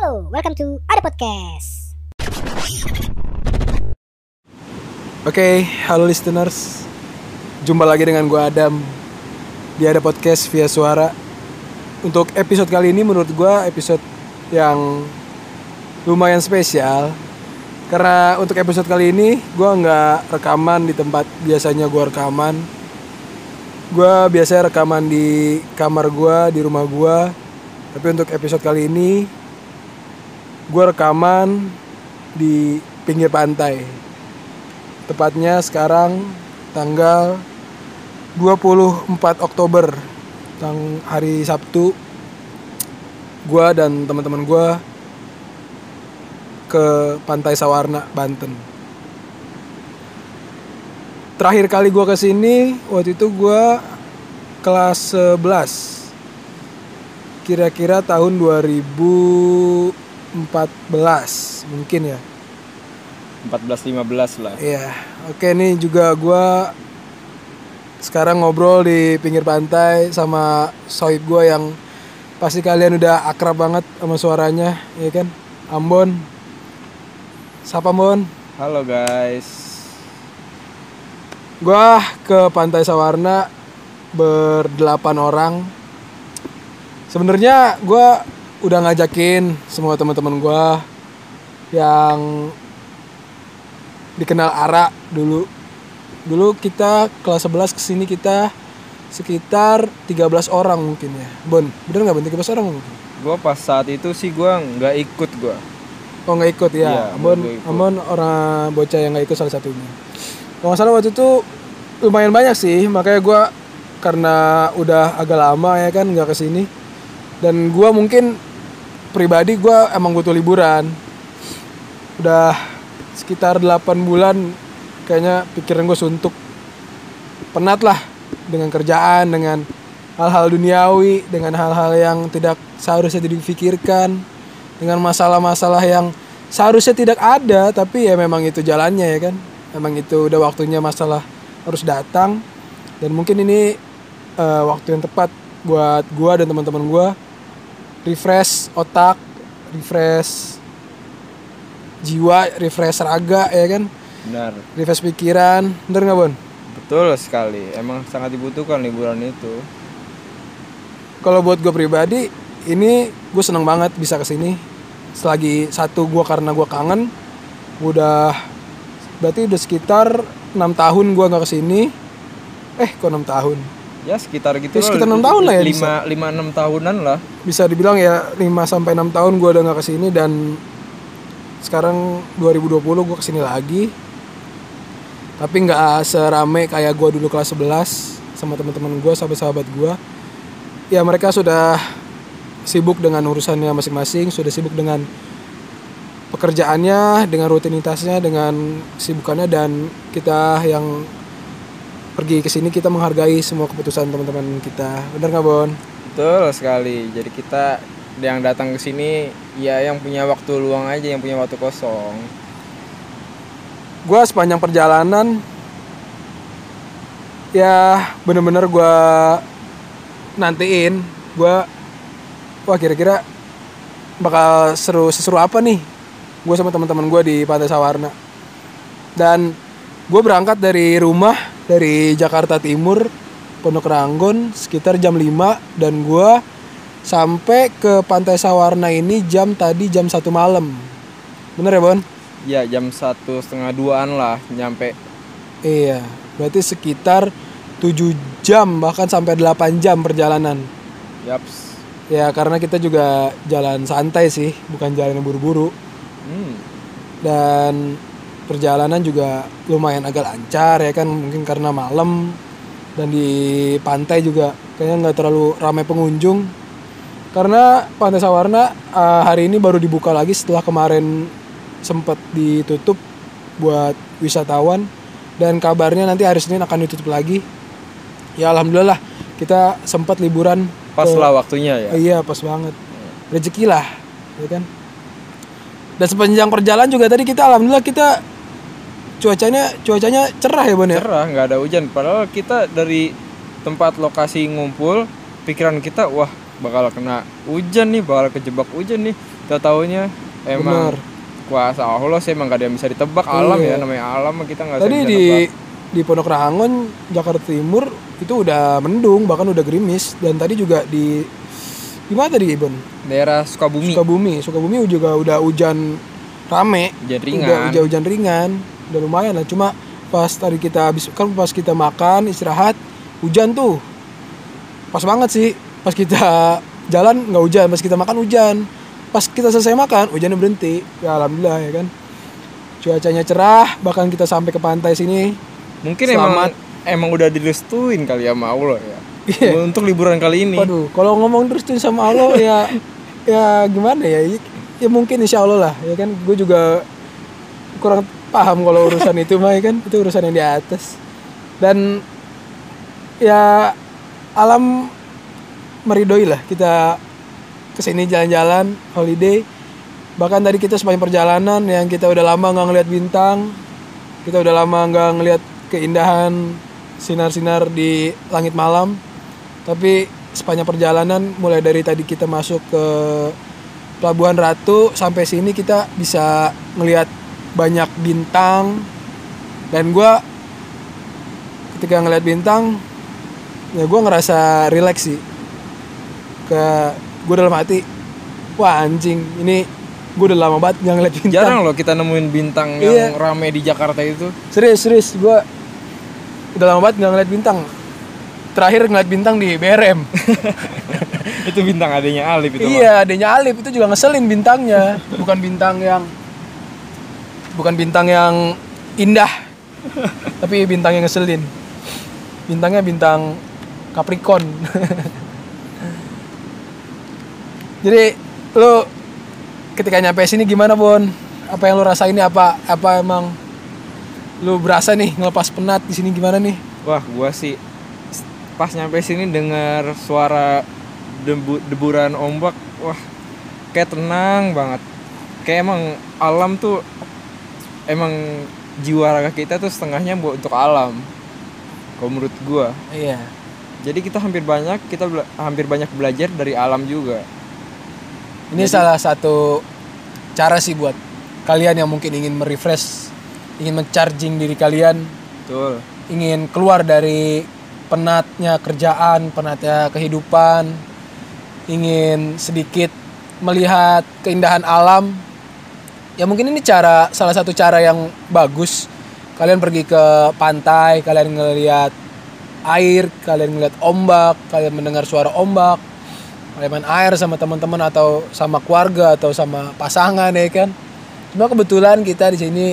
Halo, welcome to Ada Podcast. Oke, halo listeners. Jumpa lagi dengan gue Adam di Ada Podcast via suara. Untuk episode kali ini menurut gue episode yang lumayan spesial karena untuk episode kali ini gue nggak rekaman di tempat biasanya gue rekaman. Gue biasanya rekaman di kamar gue di rumah gue. Tapi untuk episode kali ini gue rekaman di pinggir pantai. Tepatnya sekarang tanggal 24 Oktober tang hari Sabtu. Gua dan teman-teman gua ke Pantai Sawarna Banten. Terakhir kali gua ke sini waktu itu gua kelas 11 kira-kira tahun 2014 mungkin ya 14-15 lah Iya, oke nih juga gua sekarang ngobrol di pinggir pantai sama sohib gua yang pasti kalian udah akrab banget sama suaranya, ya kan? Ambon. Siapa Ambon? Halo guys Gua ke Pantai Sawarna berdelapan orang. Sebenarnya gua udah ngajakin semua teman-teman gua yang dikenal Ara dulu. Dulu kita kelas 11 ke sini kita sekitar 13 orang mungkin ya. Bon, bener nggak Bon? 13 orang mungkin? Gue pas saat itu sih gue nggak ikut gue Oh nggak ikut ya? Nggak ikut. Ambon orang bocah yang nggak ikut salah satunya. Kalau nggak salah waktu itu lumayan banyak sih, makanya gua karena udah agak lama ya kan nggak ke sini dan gua mungkin pribadi gua emang butuh liburan. Udah sekitar 8 bulan kayaknya pikiran gue suntuk. Penat lah dengan kerjaan, dengan hal-hal duniawi, dengan hal-hal yang tidak seharusnya dipikirkan, dengan masalah-masalah yang seharusnya tidak ada, tapi ya memang itu jalannya ya kan. Memang itu udah waktunya masalah harus datang dan mungkin ini eh, waktu yang tepat buat gua dan teman-teman gua refresh otak, refresh jiwa, refresh raga ya kan, Benar refresh pikiran, bener nggak Bon? Betul sekali Emang sangat dibutuhkan liburan itu Kalau buat gue pribadi, ini gue seneng banget bisa ke sini. Selagi satu gue karena gue kangen, gua udah berarti udah sekitar enam tahun gue nggak ke sini. Eh, kok enam tahun? Ya sekitar gitu Ya, sekitar enam tahun lah ya, Lima, lima enam tahunan lah Bisa dibilang ya 5 sampai enam tahun gue udah nggak ke sini dan sekarang 2020 gue ke sini lagi. Tapi nggak serame kayak gue dulu kelas 11 sama teman-teman gue, sahabat-sahabat gue. Ya mereka sudah sibuk dengan urusannya masing-masing, sudah sibuk dengan pekerjaannya, dengan rutinitasnya, dengan sibukannya dan kita yang pergi ke sini kita menghargai semua keputusan teman-teman kita. Benar nggak Bon? Betul sekali Jadi kita yang datang ke sini Ya yang punya waktu luang aja Yang punya waktu kosong Gua sepanjang perjalanan ya bener-bener gua nantiin gua wah kira-kira bakal seru seseru apa nih gue sama teman-teman gue di Pantai Sawarna dan gue berangkat dari rumah dari Jakarta Timur Pondok Ranggon sekitar jam 5 dan gue sampai ke Pantai Sawarna ini jam tadi jam satu malam bener ya Bon? Ya jam satu setengah duaan lah Nyampe Iya, berarti sekitar 7 jam bahkan sampai 8 jam perjalanan. Yaps Ya karena kita juga jalan santai sih, bukan jalan yang buru-buru. hmm. Dan perjalanan juga lumayan agak lancar ya kan, mungkin karena malam dan di pantai juga kayaknya nggak terlalu ramai pengunjung. Karena Pantai Sawarna eh, hari ini baru dibuka lagi setelah kemarin sempat ditutup buat wisatawan dan kabarnya nanti hari Senin akan ditutup lagi. Ya alhamdulillah kita sempat liburan Pas ke- lah waktunya ya Iya pas banget rezeki lah, ya kan. Dan sepanjang perjalanan juga tadi kita alhamdulillah kita cuacanya cuacanya cerah ya Bon ya. cerah nggak ada hujan padahal kita dari tempat lokasi ngumpul pikiran kita wah bakal kena hujan nih bakal kejebak hujan nih kita taunya emang Bener. kuasa Allah sih emang gak ada yang bisa ditebak alam Iya. ya namanya alam kita nggak Tadi di di Pondok Rangon, Jakarta Timur itu udah mendung, bahkan udah gerimis dan tadi juga di di mana tadi Ibon? daerah Sukabumi Sukabumi. Sukabumi juga udah hujan rame. hujan ringan Udah hujan, hujan ringan. Udah lumayan lah. Cuma pas tadi kita habis kan pas kita makan istirahat hujan tuh. Pas banget sih. Pas kita jalan nggak hujan, pas kita makan hujan. Pas kita selesai makan hujannya berhenti. Ya alhamdulillah ya kan. Cuacanya cerah, bahkan kita sampai ke pantai sini. mungkin Selamat. emang emang udah direstuin kali ya sama Allah ya Iya. untuk liburan kali ini Waduh, kalau ngomong terus sama Allah ya ya gimana ya? Ya mungkin insya Allah lah, ya kan. Gue juga kurang paham kalau urusan itu mah kan. Itu urusan yang di atas. Dan ya alam meridoi lah kita ke sini jalan-jalan holiday. Bahkan tadi kita sepanjang perjalanan yang kita udah lama nggak ngeliat bintang, kita udah lama nggak ngeliat keindahan sinar-sinar di langit malam tapi sepanjang perjalanan mulai dari tadi kita masuk ke Pelabuhan Ratu sampai sini kita bisa ngelihat banyak bintang. Dan gua ketika ngelihat bintang ya gua ngerasa rileks sih. Ke gue dalam hati wah anjing ini gue udah lama banget nggak ngeliat bintang. Jarang loh kita nemuin bintang Iya. yang rame di Jakarta itu. Serius serius gue udah lama banget nggak ngeliat bintang. Terakhir ngeliat bintang di BRM itu bintang adanya Alif itu iya adanya Alif itu juga ngeselin bintangnya. Bukan bintang yang bukan bintang yang indah tapi bintang yang ngeselin. Bintangnya bintang Capricorn. Jadi lo ketika nyampe sini gimana Bon? Apa yang lo rasain ini apa apa emang lu berasa nih ngelepas penat di sini gimana nih? Wah, gua sih pas nyampe sini dengar suara debu, deburan ombak, wah kayak tenang banget. Kayak emang alam tuh emang jiwa raga kita tuh setengahnya buat untuk alam. Kalau menurut gua. iya Jadi kita hampir banyak kita bela- hampir banyak belajar dari alam juga. ini salah satu cara sih buat kalian yang mungkin ingin merefresh ingin mencharging diri kalian Betul. ingin keluar dari penatnya kerjaan, penatnya kehidupan, ingin sedikit melihat keindahan alam. Ya mungkin ini cara salah satu cara yang bagus. Kalian pergi ke pantai, kalian ngelihat air, kalian ngelihat ombak, kalian mendengar suara ombak, kalian main air sama teman-teman atau sama keluarga atau sama pasangan ya kan. Cuma kebetulan kita di sini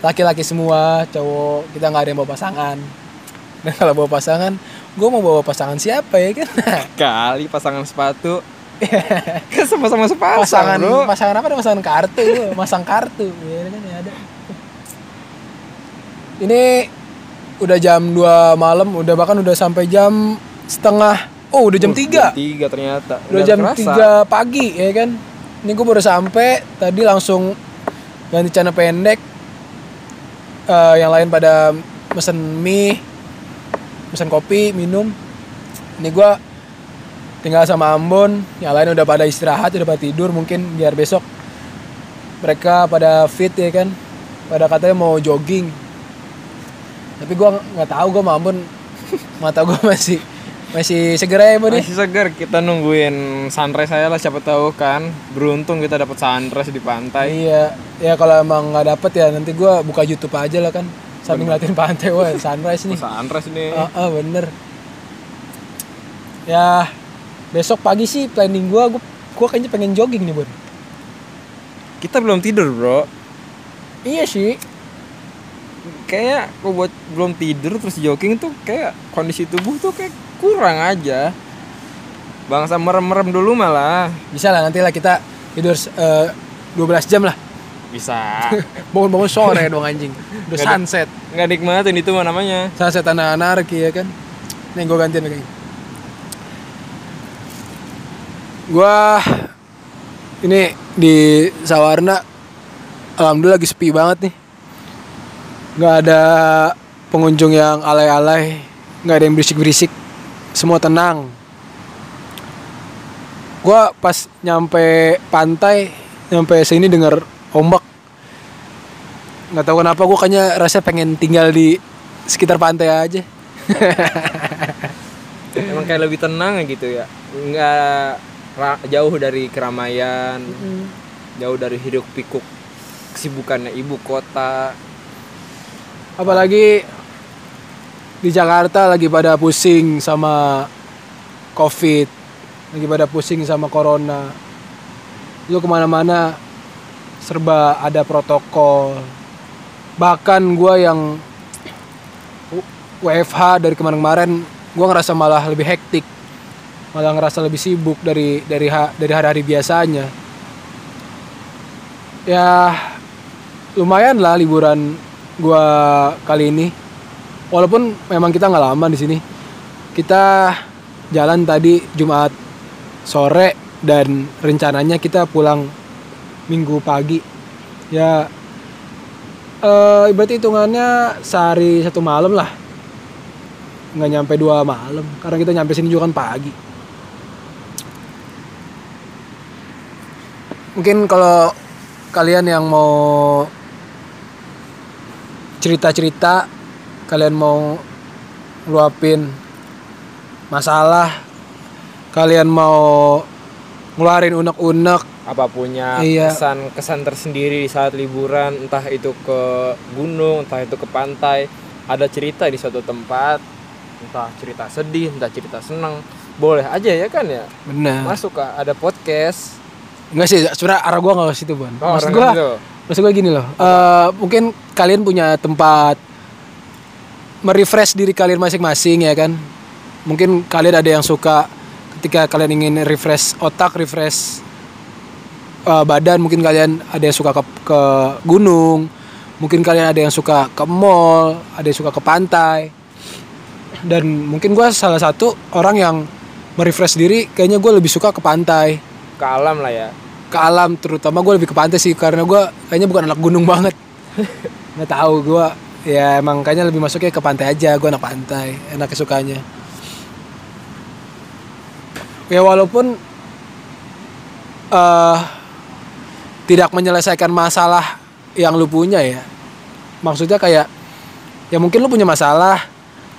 laki-laki semua cowok kita nggak ada yang bawa pasangan dan kalau bawa pasangan gue mau bawa pasangan siapa ya kan Kali pasangan sepatu. Kan sama-sama sepasang, pasangan Bro. pasangan apa? Pasangan kartu masang kartu. Ya kan ya ada. Ini udah jam 2 malam udah bahkan udah sampai jam setengah. Oh udah jam Uh, 3 Jam 3 ternyata. udah jam kerasa. 3 pagi ya kan? Ini gue baru sampai tadi langsung ganti celana pendek. Eh, yang lain pada mesen mie mesen kopi minum. Ini gue tinggal sama Ambon yang lain udah pada istirahat udah pada tidur mungkin biar besok mereka pada fit ya kan pada katanya mau jogging tapi gue nggak tahu gue sama Ambon mata gue masih masih segera ya ya? Masih segar kita nungguin sunrise saya lah siapa tahu kan beruntung kita dapat sunrise di pantai. Iya, ya kalau emang nggak dapet ya nanti gua buka YouTube aja lah kan sambil ngeliatin pantai wah sunrise nih. Oh, sunrise ini. Ah, ah, bener. Ya besok pagi sih planning gua, gua, gua kayaknya pengen jogging nih Bon. Kita belum tidur, Bro. Iya sih. Kayak kok buat belum tidur terus jogging tuh kayak kondisi tubuh tuh kayak kurang aja. Bangsa merem-merem dulu malah. Bisa lah nanti lah kita tidur eh, 12 jam lah. Bisa. Bangun-bangun sore dong anjing. Udah sunset. Nggak nikmatin itu mah namanya. Sunset anak anarki ya kan. Nih gua gantian lagi. Gua ini di Sawarna alhamdulillah lagi sepi banget nih. nggak ada pengunjung yang alay-alay, nggak ada yang berisik-berisik. Semua tenang. gua pas nyampe pantai nyampe sini denger ombak nggak tahu kenapa gua kayaknya rasa pengen tinggal di sekitar pantai aja emang kayak lebih tenang gitu ya nggak jauh dari keramaian jauh dari hidup pikuk kesibukannya ibu kota. Apalagi di Jakarta lagi pada pusing sama covid lagi pada pusing sama corona. Lu ke mana-mana serba ada protokol. Bahkan gua yang WFH dari kemarin-kemarin gua ngerasa malah lebih hektik malah ngerasa lebih sibuk dari dari dari hari-hari biasanya. Ya lumayan lah liburan gua kali ini. Walaupun memang kita nggak lama di sini. Kita jalan tadi Jumat sore dan rencananya kita pulang Minggu pagi. Ya eh berarti hitungannya sehari satu malam lah. Nggak nyampe dua malam. Karena kita nyampe sini juga kan pagi mungkin kalau kalian yang mau cerita-cerita kalian mau ngeluapin masalah kalian mau ngeluarin unek-unek. Apa punya Iya. kesan kesan tersendiri di saat liburan entah itu ke gunung entah itu ke pantai. Ada cerita di suatu tempat entah cerita sedih entah cerita senang. Boleh aja ya kan ya? Bener masuk ada podcast Enggak sih sebenarnya arah gua nggak ke situ ban oh, maksud gitu. maksud gua gini loh eh, mungkin kalian punya tempat merefresh diri kalian masing-masing ya kan? Mungkin kalian ada yang suka ketika kalian ingin refresh otak refresh eh, badan mungkin kalian ada yang suka ke, ke gunung mungkin kalian ada yang suka ke mall ada yang suka ke pantai. Dan mungkin gua salah satu orang yang merefresh diri kayaknya gue lebih suka ke pantai ke alam lah ya. Ke alam terutama gue lebih ke pantai sih karena gue kayaknya bukan anak gunung banget. Nggak tahu gue ya emang kayaknya lebih masuknya ke pantai aja gue anak pantai enak sukanya. Ya walaupun eh tidak menyelesaikan masalah yang lu punya ya. Maksudnya kayak ya mungkin lu punya masalah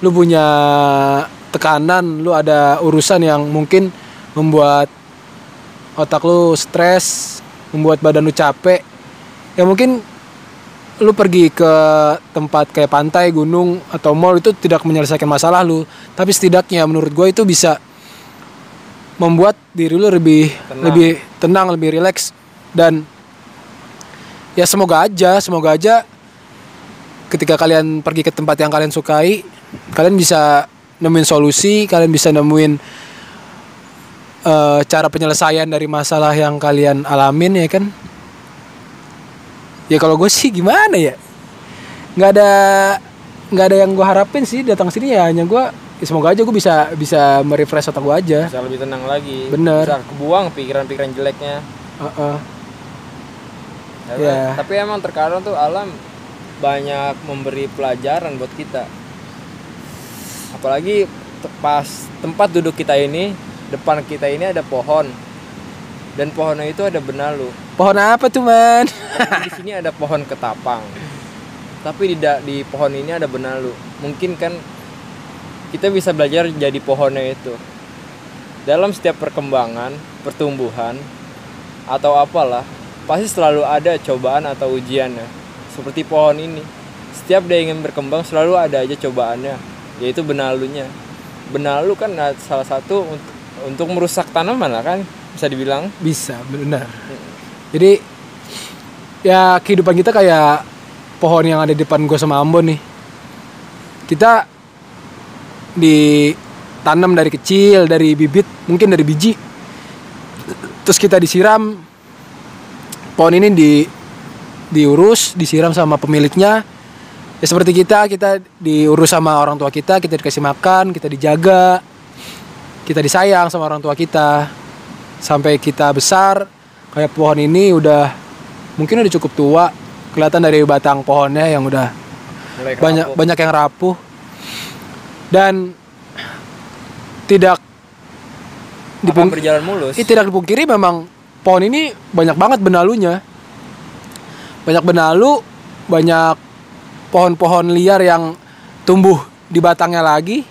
lu punya tekanan lu ada urusan yang mungkin membuat otak lu stres membuat badan lu capek ya mungkin lu pergi ke tempat kayak pantai gunung atau mall itu tidak menyelesaikan masalah lu tapi setidaknya menurut gue itu bisa membuat diri lu lebih Tenang. lebih tenang lebih rileks dan ya semoga aja semoga aja ketika kalian pergi ke tempat yang kalian sukai kalian bisa nemuin solusi kalian bisa nemuin eh, cara penyelesaian dari masalah yang kalian alamin ya kan? Ya kalau gue sih gimana ya? Nggak ada nggak ada yang gue harapin sih datang sini ya hanya gue ya semoga aja gue bisa bisa merefresh otak gue aja. Bisa lebih tenang lagi. Bener. bisa kebuang pikiran-pikiran jeleknya. Heeh. Ya, Ya. tapi emang terkadang tuh alam banyak memberi pelajaran buat kita. Apalagi pas tempat duduk kita ini depan kita ini ada pohon. Dan pohonnya itu ada benalu. Pohon apa tuh man? Di sini ada pohon ketapang. Tapi di di pohon ini ada benalu. Mungkin kan kita bisa belajar jadi pohonnya itu. Dalam setiap perkembangan pertumbuhan atau apalah pasti selalu ada cobaan atau ujiannya. Seperti pohon ini. Setiap dia ingin berkembang selalu ada aja cobaannya yaitu benalunya. Benalu kan nah, salah satu untuk, merusak tanaman lah kan bisa dibilang. Bisa benar. Jadi ya kehidupan kita kayak pohon yang ada di depan gue sama Ambon nih. Kita ditanam dari kecil dari bibit mungkin dari biji. Terus kita disiram. Pohon ini di diurus disiram sama pemiliknya. Ya seperti kita kita diurus sama orang tua kita kita dikasih makan kita dijaga kita disayang sama orang tua kita sampai kita besar kayak pohon ini udah mungkin udah cukup tua kelihatan dari batang pohonnya yang udah mulai banyak kerapuk. banyak yang rapuh dan tidak akan berjalan mulus. Ini tidak dipungkiri memang pohon ini banyak banget benalunya. Banyak benalu, banyak pohon-pohon liar yang tumbuh di batangnya lagi.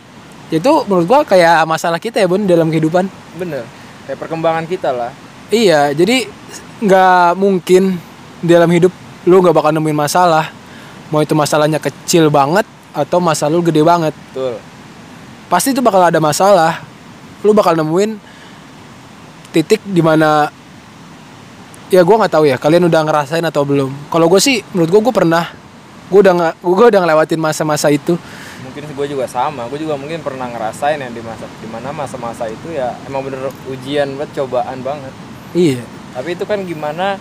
Itu menurut gua kayak masalah kita ya bun dalam kehidupan. Bener. Kayak perkembangan kita lah. Iya, jadi nggak mungkin di dalam hidup lu nggak bakal nemuin masalah. Mau itu masalahnya kecil banget atau masalah lu gede banget. Betul. Pasti itu bakal ada masalah. Lu bakal nemuin titik di mana ya gua nggak tahu ya kalian udah ngerasain atau belum. Kalau gue sih menurut gue gue pernah gue udah gue udah ngelewatin masa-masa itu. Mungkin gue juga sama. Gue juga mungkin pernah ngerasain yang di masa di mana masa-masa itu ya emang bener ujian buat cobaan banget. Iya. Tapi itu kan gimana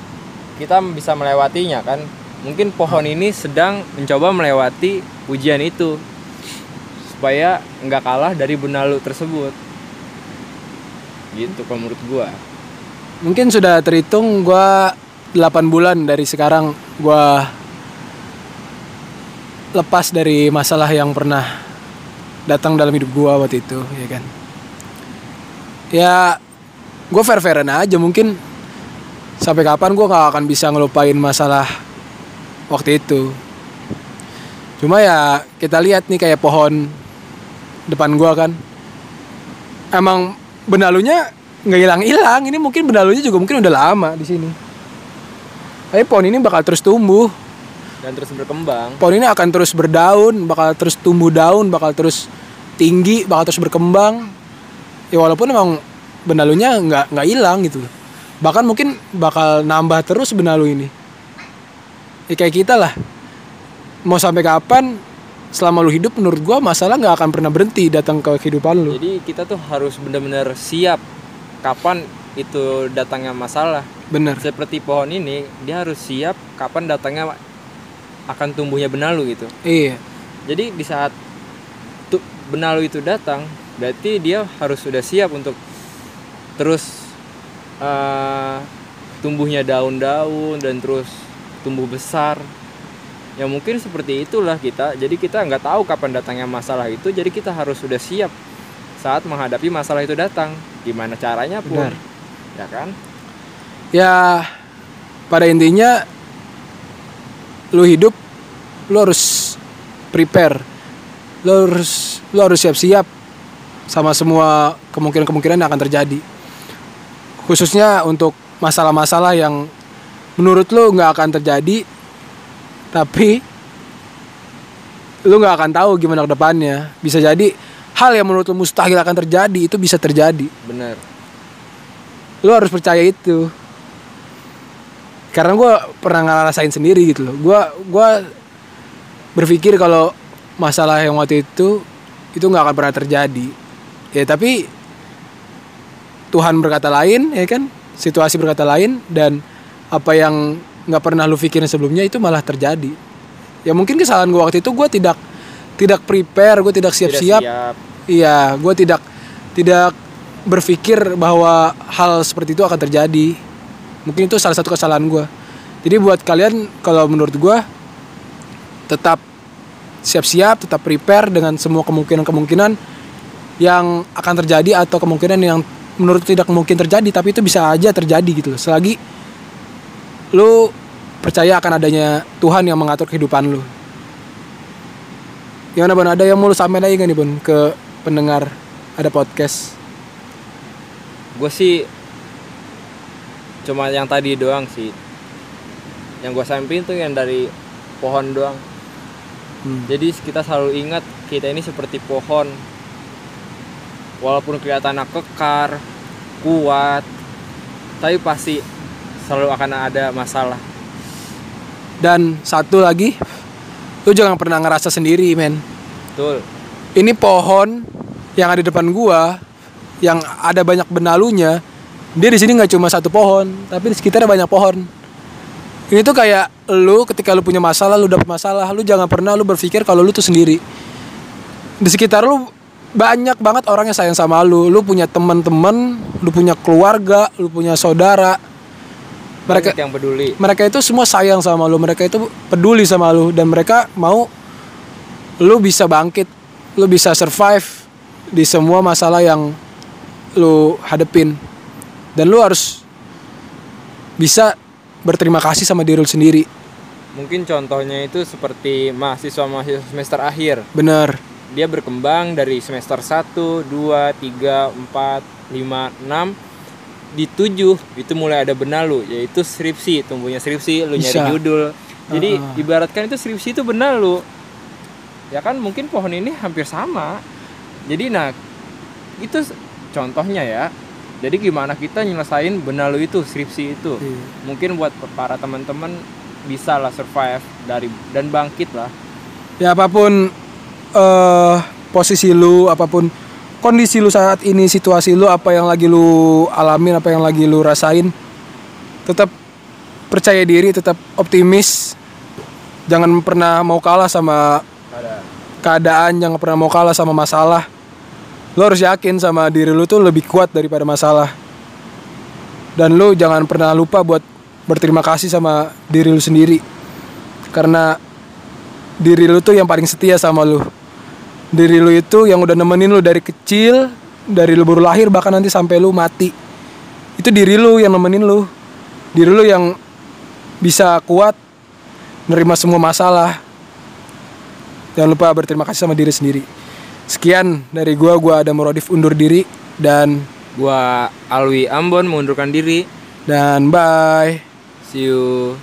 kita bisa melewatinya kan? Mungkin pohon ini sedang mencoba melewati ujian itu supaya nggak kalah dari benalu tersebut. Gitu kalau menurut gua. Mungkin sudah terhitung gua 8 bulan dari sekarang gua lepas dari masalah yang pernah datang dalam hidup gua waktu itu, ya kan. Ya gue fair fairan aja mungkin sampai kapan gue nggak akan bisa ngelupain masalah waktu itu. Cuma ya kita lihat nih kayak pohon depan gua kan. Emang benalunya nggak hilang-hilang. Ini mungkin benalunya juga mungkin udah lama di sini. Tapi pohon ini bakal terus tumbuh. Dan terus berkembang. Pohon ini akan terus berdaun, bakal terus tumbuh daun, bakal terus tinggi, bakal terus berkembang. Ya walaupun emang benalunya nggak nggak hilang gitu. Bahkan mungkin bakal nambah terus benalu ini. Ya kayak kita lah. Mau sampai kapan selama lu hidup menurut gua masalah nggak akan pernah berhenti datang ke kehidupan lu. Jadi kita tuh harus benar-benar siap kapan itu datangnya masalah. Bener. Seperti pohon ini, dia harus siap kapan datangnya akan tumbuhnya benalu gitu. Iya. Jadi di saat tu- benalu itu datang, berarti dia harus sudah siap untuk terus eh, tumbuhnya daun-daun dan terus tumbuh besar. Ya mungkin seperti itulah kita. Jadi kita nggak tahu kapan datangnya masalah itu. Jadi kita harus sudah siap saat menghadapi masalah itu datang. Gimana caranya pun, Benar. ya kan? Ya pada intinya lu hidup lu harus prepare. Lu harus lu harus siap-siap sama semua kemungkinan-kemungkinan yang akan terjadi. Khususnya untuk masalah-masalah yang menurut lu nggak akan terjadi tapi lu nggak akan tahu gimana ke depannya. Bisa jadi hal yang menurut lu mustahil akan terjadi itu bisa terjadi. Bener. Lu harus percaya itu. Karena gue pernah ngerasain sendiri gitu loh. Gue gua berpikir kalau masalah yang waktu itu itu nggak akan pernah terjadi. Ya tapi Tuhan berkata lain ya kan, situasi berkata lain dan apa yang nggak pernah lu pikirin sebelumnya itu malah terjadi. Ya mungkin kesalahan gue waktu itu gue tidak tidak prepare, gue tidak siap-siap. siap. Iya, gue tidak tidak berpikir bahwa hal seperti itu akan terjadi. Mungkin itu salah satu kesalahan gue. Jadi buat kalian kalau menurut gue tetap siap-siap, tetap prepare dengan semua kemungkinan-kemungkinan yang akan terjadi atau kemungkinan yang menurut tidak mungkin terjadi tapi itu bisa aja terjadi gitu loh. Selagi lu percaya akan adanya Tuhan yang mengatur kehidupan lu. Gimana Bon? Ada yang mau lu sampein lagi gak nih Bon ke pendengar ada podcast? gue sih cuma yang tadi doang sih yang gue sampaikan tuh yang dari pohon doang Hmm. jadi kita selalu ingat kita ini seperti pohon walaupun kelihatannya kekar kuat tapi pasti selalu akan ada masalah Dan satu lagi, lu jangan pernah ngerasa sendiri, men. betul Ini pohon yang ada di depan gua, yang ada banyak benalunya. Dia di sini nggak cuma satu pohon, tapi di sekitarnya banyak pohon. Ini tuh kayak lu ketika lu punya masalah, lu dapet masalah, lu jangan pernah lu berpikir kalau lu tuh sendiri. Di sekitar lu banyak banget orang yang sayang sama lu. Lu punya teman-teman, lu punya keluarga, lu punya saudara. Mereka yang peduli mereka itu semua sayang sama lu mereka itu peduli sama lu dan mereka mau lu bisa bangkit lu bisa survive di semua masalah yang lu hadepin dan lu harus bisa berterima kasih sama diri lu sendiri Mungkin contohnya itu seperti mahasiswa-mahasiswa semester akhir. bener Dia berkembang dari semester 1, 2, 3, 4, 5, 6 di 7 itu mulai ada benalu yaitu skripsi, tumbuhnya skripsi, lu nyari Bisa. judul. Jadi Uh-uh. ibaratkan itu skripsi itu benalu. Ya kan mungkin pohon ini hampir sama. Jadi nah itu contohnya ya. Jadi gimana kita nyelesain benalu itu, skripsi itu. Iya. Mungkin buat para teman-teman bisa lah survive dari dan bangkit lah. ya apa pun eh posisi lu apa pun kondisi lu saat ini situasi lu apa yang lagi lu alamin apa yang lagi lu rasain tetap percaya diri tetap optimis jangan pernah mau kalah sama Ada keadaan jangan pernah mau kalah sama masalah lu harus yakin sama diri lu tuh lebih kuat daripada masalah. Dan lu jangan pernah lupa buat berterima kasih sama diri lu sendiri. Karena diri lu tuh yang paling setia sama lu diri lu itu yang udah nemenin lu dari kecil dari lu baru lahir bahkan nanti sampai lu mati. Itu diri lu yang nemenin lu diri lu yang bisa kuat nerima semua masalah. Jangan lupa berterima kasih sama diri sendiri sekian dari gua gua ada Murodif undur diri dan gua Alwi Ambon mengundurkan diri. dan bye See you.